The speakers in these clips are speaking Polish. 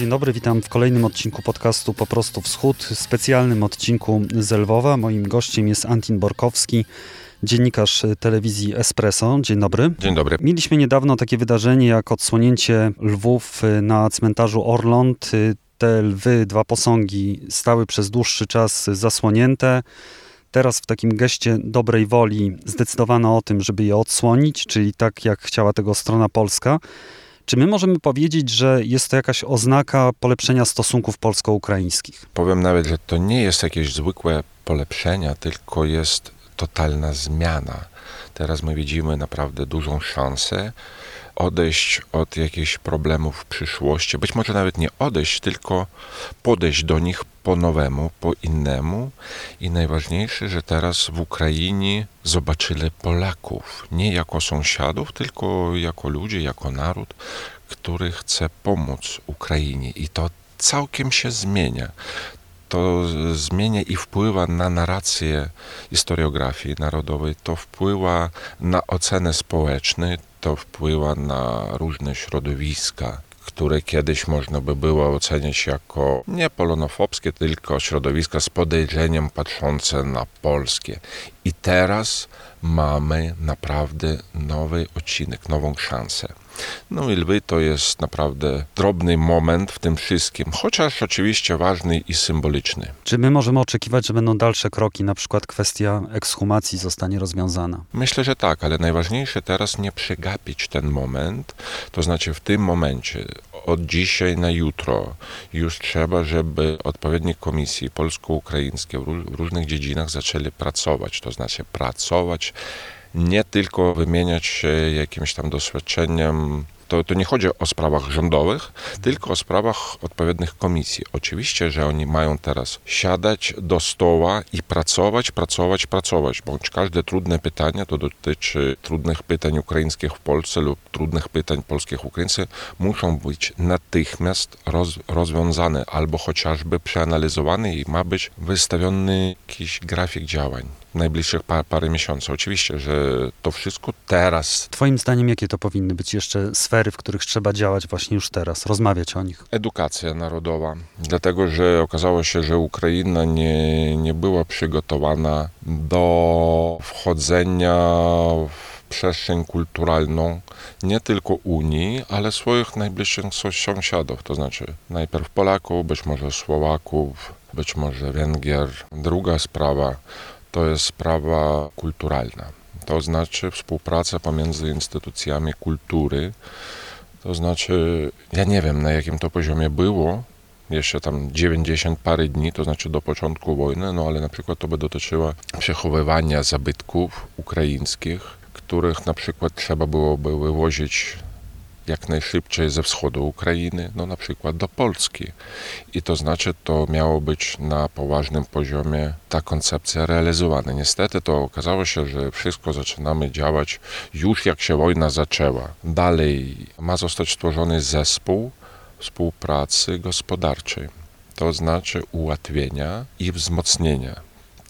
Dzień dobry, witam w kolejnym odcinku podcastu Po prostu Wschód, specjalnym odcinku z Lwowa. Moim gościem jest Antin Borkowski, dziennikarz telewizji Espresso. Dzień dobry. Dzień dobry. Mieliśmy niedawno takie wydarzenie jak odsłonięcie lwów na cmentarzu Orląt. Te lwy, dwa posągi stały przez dłuższy czas zasłonięte. Teraz w takim geście dobrej woli zdecydowano o tym, żeby je odsłonić, czyli tak jak chciała tego strona polska. Czy my możemy powiedzieć, że jest to jakaś oznaka polepszenia stosunków polsko-ukraińskich? Powiem nawet, że to nie jest jakieś zwykłe polepszenia, tylko jest totalna zmiana. Teraz my widzimy naprawdę dużą szansę odejść od jakichś problemów w przyszłości. Być może nawet nie odejść, tylko podejść do nich po nowemu, po innemu. I najważniejsze, że teraz w Ukrainie zobaczyli Polaków nie jako sąsiadów, tylko jako ludzi, jako naród, który chce pomóc Ukrainie. I to całkiem się zmienia to zmienia i wpływa na narrację historiografii narodowej, to wpływa na ocenę społeczną, to wpływa na różne środowiska, które kiedyś można by było oceniać jako nie polonofobskie, tylko środowiska z podejrzeniem patrzące na polskie. I teraz mamy naprawdę nowy odcinek, nową szansę. No i lwy to jest naprawdę drobny moment w tym wszystkim, chociaż oczywiście ważny i symboliczny. Czy my możemy oczekiwać, że będą dalsze kroki, na przykład kwestia ekshumacji zostanie rozwiązana? Myślę, że tak, ale najważniejsze teraz nie przegapić ten moment, to znaczy w tym momencie od dzisiaj na jutro już trzeba, żeby odpowiednie komisje polsko-ukraińskie w różnych dziedzinach zaczęły pracować, to znaczy pracować nie tylko wymieniać się jakimś tam doświadczeniem to, to nie chodzi o sprawach rządowych, tylko o sprawach odpowiednich komisji. Oczywiście, że oni mają teraz siadać do stoła i pracować, pracować, pracować, bądź każde trudne pytanie, to dotyczy trudnych pytań ukraińskich w Polsce lub trudnych pytań polskich Ukraińcy, muszą być natychmiast roz, rozwiązane albo chociażby przeanalizowane i ma być wystawiony jakiś grafik działań najbliższych par, parę miesięcy. Oczywiście, że to wszystko teraz. Twoim zdaniem, jakie to powinny być jeszcze sfery, w których trzeba działać właśnie już teraz, rozmawiać o nich? Edukacja narodowa. Dlatego, że okazało się, że Ukraina nie, nie była przygotowana do wchodzenia w przestrzeń kulturalną nie tylko Unii, ale swoich najbliższych sąsiadów, to znaczy najpierw Polaków, być może Słowaków, być może Węgier. Druga sprawa to jest sprawa kulturalna. To znaczy współpraca pomiędzy instytucjami kultury. To znaczy, ja nie wiem na jakim to poziomie było, jeszcze tam 90 parę dni, to znaczy do początku wojny, no ale na przykład to by dotyczyło przechowywania zabytków ukraińskich, których na przykład trzeba byłoby wywozić jak najszybciej ze wschodu Ukrainy, no na przykład do Polski. I to znaczy, to miało być na poważnym poziomie ta koncepcja realizowana. Niestety to okazało się, że wszystko zaczynamy działać już jak się wojna zaczęła. Dalej ma zostać stworzony zespół współpracy gospodarczej. To znaczy ułatwienia i wzmocnienia.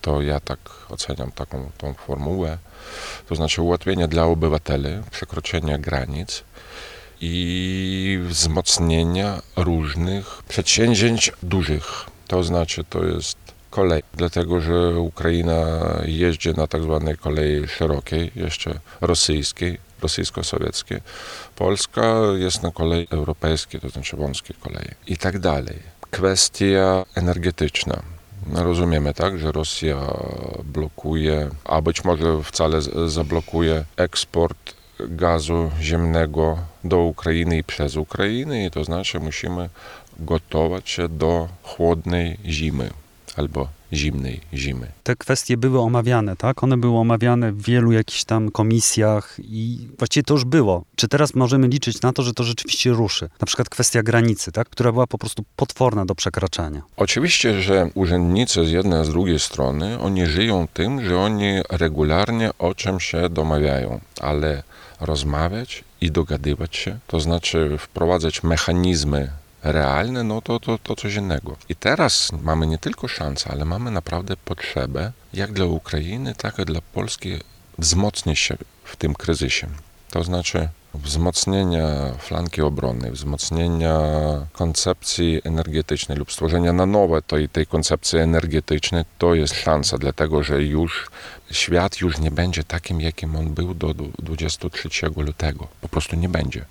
To ja tak oceniam taką tą formułę. To znaczy ułatwienia dla obywateli, przekroczenia granic, i wzmocnienia różnych przedsięwzięć dużych. To znaczy, to jest kolej, dlatego że Ukraina jeździ na tak zwanej kolei szerokiej, jeszcze rosyjskiej, rosyjsko-sowieckiej. Polska jest na kolei europejskiej, to znaczy wąskiej kolei i tak dalej. Kwestia energetyczna. No rozumiemy, tak, że Rosja blokuje, a być może wcale zablokuje eksport gazu ziemnego do Ukrainy i przez Ukrainę i to znaczy musimy gotować się do chłodnej zimy albo zimnej zimy. Te kwestie były omawiane, tak? One były omawiane w wielu jakichś tam komisjach i właściwie to już było. Czy teraz możemy liczyć na to, że to rzeczywiście ruszy? Na przykład kwestia granicy, tak? Która była po prostu potworna do przekraczania. Oczywiście, że urzędnicy z jednej, a z drugiej strony, oni żyją tym, że oni regularnie o czym się domawiają, ale rozmawiać i dogadywać się, to znaczy wprowadzać mechanizmy realne, no to, to, to coś innego. I teraz mamy nie tylko szansę, ale mamy naprawdę potrzebę, jak dla Ukrainy, tak i dla Polski, wzmocnić się w tym kryzysie. To znaczy wzmocnienia flanki obronnej, wzmocnienia koncepcji energetycznej lub stworzenia na nowe tej, tej koncepcji energetycznej, to jest szansa, dlatego że już świat już nie będzie takim, jakim on był do 23 lutego. Po prostu nie będzie.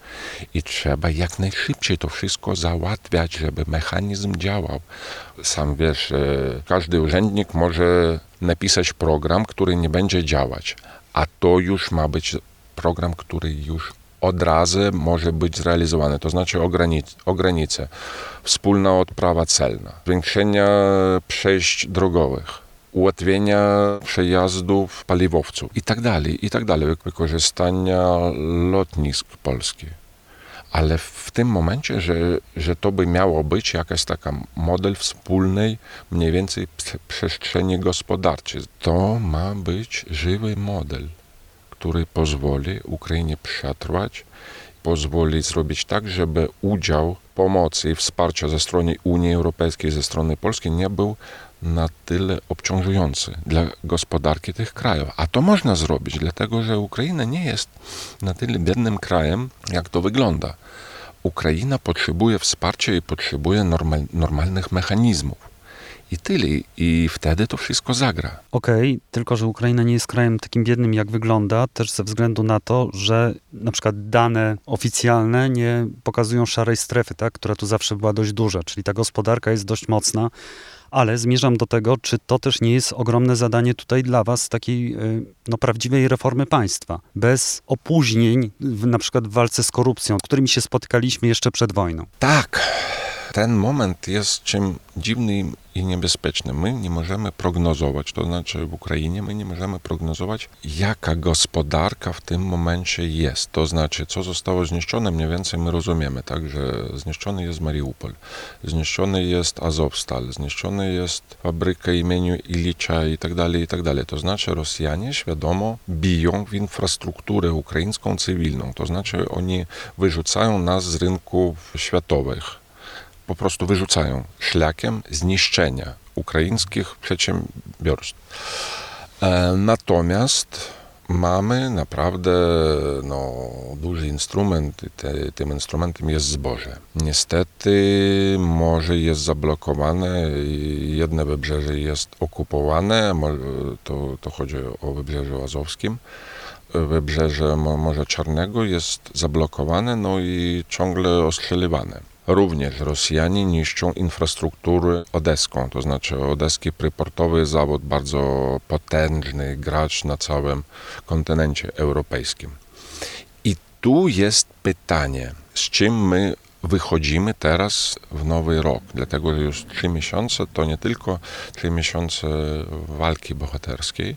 I trzeba jak najszybciej to wszystko załatwiać, żeby mechanizm działał. Sam wiesz, każdy urzędnik może napisać program, który nie będzie działać, a to już ma być program, który już od razu może być zrealizowany, to znaczy o, granice, wspólna odprawa celna, zwiększenia przejść drogowych, ułatwienia przejazdów paliwowców i tak dalej, i tak dalej, wykorzystania lotnisk polskich. Ale w tym momencie, że, że to by miało być jakaś taka model wspólnej mniej więcej przestrzeni gospodarczej. To ma być żywy model który pozwoli Ukrainie przetrwać, pozwoli zrobić tak, żeby udział pomocy i wsparcia ze strony Unii Europejskiej, ze strony Polski nie był na tyle obciążający dla gospodarki tych krajów. A to można zrobić, dlatego że Ukraina nie jest na tyle biednym krajem, jak to wygląda. Ukraina potrzebuje wsparcia i potrzebuje normal, normalnych mechanizmów. I tyle. I wtedy to wszystko zagra. Okej, okay, tylko że Ukraina nie jest krajem takim biednym, jak wygląda, też ze względu na to, że na przykład dane oficjalne nie pokazują szarej strefy, tak, która tu zawsze była dość duża, czyli ta gospodarka jest dość mocna, ale zmierzam do tego, czy to też nie jest ogromne zadanie tutaj dla Was takiej y, no, prawdziwej reformy państwa, bez opóźnień, w, na przykład w walce z korupcją, z którymi się spotykaliśmy jeszcze przed wojną. Tak. Ten moment jest czym dziwnym i niebezpiecznym. My nie możemy prognozować, to znaczy w Ukrainie my nie możemy prognozować, jaka gospodarka w tym momencie jest. To znaczy, co zostało zniszczone, mniej więcej my rozumiemy, tak, że zniszczony jest Mariupol, zniszczony jest Azovstal, zniszczony jest fabryka imieniu Ilicza i tak dalej, i tak dalej. To znaczy Rosjanie świadomo biją w infrastrukturę ukraińską cywilną, to znaczy oni wyrzucają nas z rynków światowych po prostu wyrzucają szlakiem zniszczenia ukraińskich przedsiębiorstw. E, natomiast mamy naprawdę no, duży instrument i te, tym instrumentem jest zboże. Niestety morze jest zablokowane, jedno wybrzeże jest okupowane, to, to chodzi o wybrzeże azowskim. Wybrzeże Morza Czarnego jest zablokowane, no i ciągle ostrzeliwane. Również Rosjanie niszczą infrastrukturę odeską, to znaczy odeski pryportowy zawód bardzo potężny gracz na całym kontynencie europejskim. I tu jest pytanie, z czym my wychodzimy teraz w nowy rok, dlatego już trzy miesiące to nie tylko trzy miesiące walki bohaterskiej,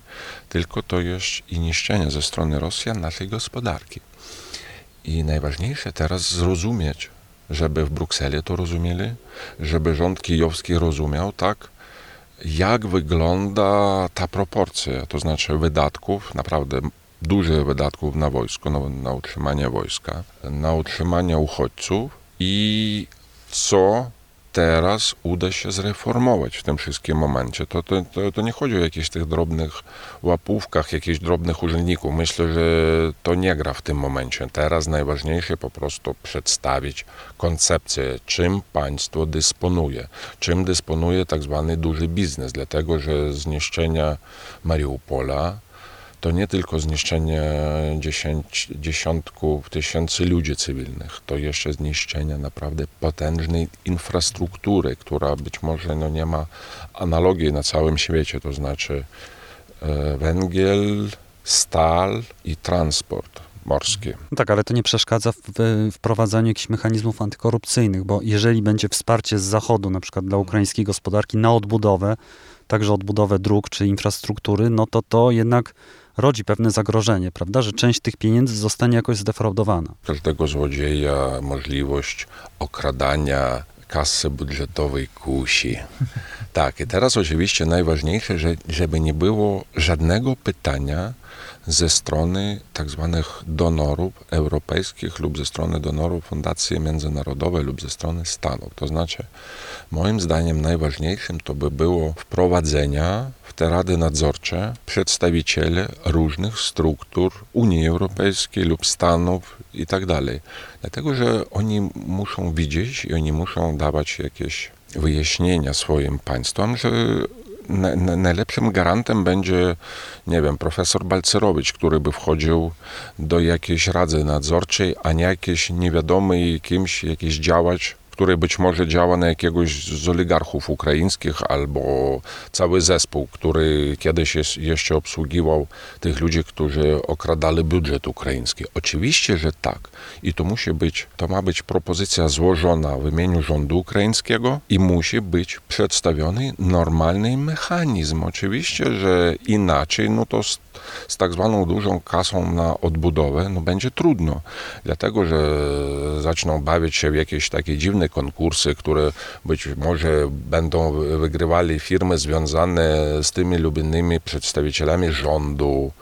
tylko to jest i niszczenie ze strony Rosjan naszej gospodarki. I najważniejsze teraz zrozumieć, żeby w Brukseli to rozumieli, żeby rząd kijowski rozumiał, tak, jak wygląda ta proporcja, to znaczy wydatków, naprawdę dużych wydatków na wojsko, na, na utrzymanie wojska, na utrzymanie uchodźców i co teraz uda się zreformować w tym wszystkim momencie. To, to, to, to, nie chodzi o jakieś tych drobnych łapówkach, jakichś drobnych urzędników. Myślę, że to nie gra w tym momencie. Teraz najważniejsze po prostu przedstawić koncepcję, czym państwo dysponuje, czym dysponuje tak zwany duży biznes, dlatego że zniszczenia Mariupola to nie tylko zniszczenie dziesięć, dziesiątków tysięcy ludzi cywilnych, to jeszcze zniszczenie naprawdę potężnej infrastruktury, która być może no, nie ma analogii na całym świecie, to znaczy e, węgiel, stal i transport morski. No tak, ale to nie przeszkadza w wprowadzaniu jakichś mechanizmów antykorupcyjnych, bo jeżeli będzie wsparcie z zachodu, na przykład dla ukraińskiej gospodarki na odbudowę, także odbudowę dróg czy infrastruktury, no to to jednak rodzi pewne zagrożenie, prawda, że część tych pieniędzy zostanie jakoś zdefraudowana. Każdego złodzieja możliwość okradania kasy budżetowej kusi. Tak, i teraz oczywiście najważniejsze, że, żeby nie było żadnego pytania ze strony tak zwanych donorów europejskich lub ze strony donorów fundacji międzynarodowej lub ze strony Stanów. To znaczy, Moim zdaniem najważniejszym to by było wprowadzenia w te rady nadzorcze przedstawicieli różnych struktur Unii Europejskiej lub Stanów i tak dalej. Dlatego, że oni muszą widzieć i oni muszą dawać jakieś wyjaśnienia swoim państwom, że na, na, najlepszym gwarantem będzie, nie wiem, profesor Balcerowicz, który by wchodził do jakiejś rady nadzorczej, a nie jakiś niewiadomy kimś, jakiś działacz który być może działa na jakiegoś z oligarchów ukraińskich albo cały zespół, który kiedyś jest, jeszcze obsługiwał tych ludzi, którzy okradali budżet ukraiński. Oczywiście, że tak. I to musi być, to ma być propozycja złożona w imieniu rządu ukraińskiego i musi być przedstawiony normalny mechanizm. Oczywiście, że inaczej, no to z, z tak zwaną dużą kasą na odbudowę, no będzie trudno. Dlatego, że zaczną bawić się w jakieś takie dziwne konkursy, które być może będą wygrywali firmy związane z tymi lub innymi przedstawicielami rządu,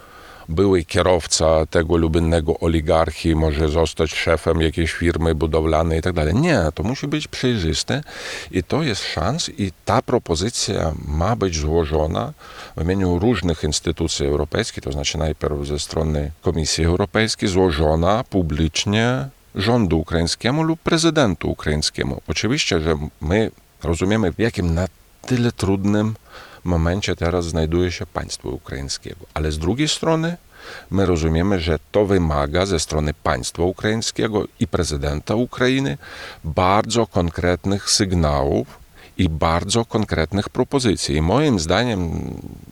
były kierowca tego lub innego oligarchii może zostać szefem jakiejś firmy budowlanej i tak dalej. Nie, to musi być przejrzyste i to jest szans i ta propozycja ma być złożona w imieniu różnych instytucji europejskich, to znaczy najpierw ze strony Komisji Europejskiej, złożona publicznie rządu ukraińskiemu lub prezydentu ukraińskiemu. Oczywiście, że my rozumiemy, w jakim na tyle trudnym momencie teraz znajduje się państwo ukraińskiego. Ale z drugiej strony my rozumiemy, że to wymaga ze strony państwa ukraińskiego i prezydenta Ukrainy bardzo konkretnych sygnałów i bardzo konkretnych propozycji. I moim zdaniem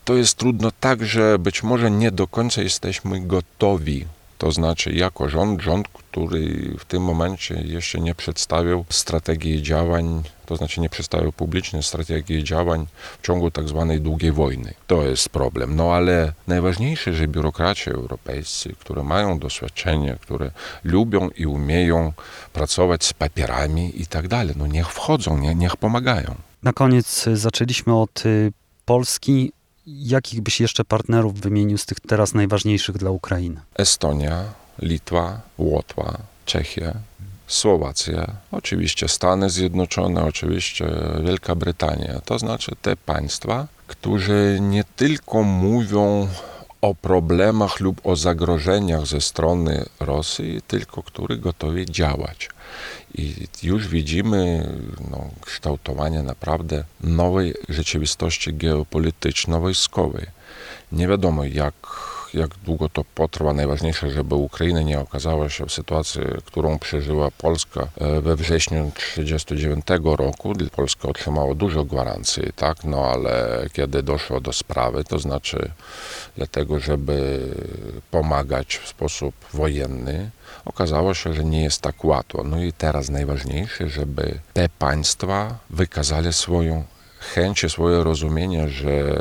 to jest trudno tak, że być może nie do końca jesteśmy gotowi to znaczy, jako rząd, rząd, który w tym momencie jeszcze nie przedstawił strategii działań, to znaczy nie przedstawił publicznie strategii działań w ciągu tak zwanej długiej wojny. To jest problem. No ale najważniejsze, że biurokraci europejscy, które mają doświadczenie, które lubią i umieją pracować z papierami i tak dalej, no niech wchodzą, nie, niech pomagają. Na koniec zaczęliśmy od y, Polski. Jakich byś jeszcze partnerów wymienił z tych teraz najważniejszych dla Ukrainy? Estonia, Litwa, Łotwa, Czechia, Słowacja, oczywiście Stany Zjednoczone, oczywiście Wielka Brytania. To znaczy te państwa, którzy nie tylko mówią o problemach lub o zagrożeniach ze strony Rosji, tylko który gotowi działać. I już widzimy no, kształtowanie naprawdę nowej rzeczywistości geopolityczno-wojskowej. Nie wiadomo, jak jak długo to potrwa. Najważniejsze, żeby Ukraina nie okazała się w sytuacji, którą przeżyła Polska e, we wrześniu 1939 roku. Polska otrzymała dużo gwarancji, tak, no ale kiedy doszło do sprawy, to znaczy dlatego, żeby pomagać w sposób wojenny, okazało się, że nie jest tak łatwo. No i teraz najważniejsze, żeby te państwa wykazali swoją chęć, swoje rozumienie, że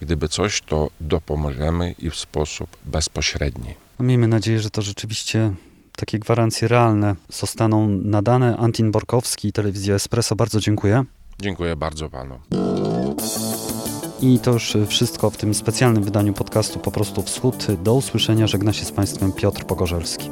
gdyby coś, to dopomożemy i w sposób bezpośredni. No miejmy nadzieję, że to rzeczywiście takie gwarancje realne zostaną nadane. Antin Borkowski, Telewizja Espresso, bardzo dziękuję. Dziękuję bardzo panu. I to już wszystko w tym specjalnym wydaniu podcastu Po prostu Wschód. Do usłyszenia. Żegna się z Państwem Piotr Pogorzelski.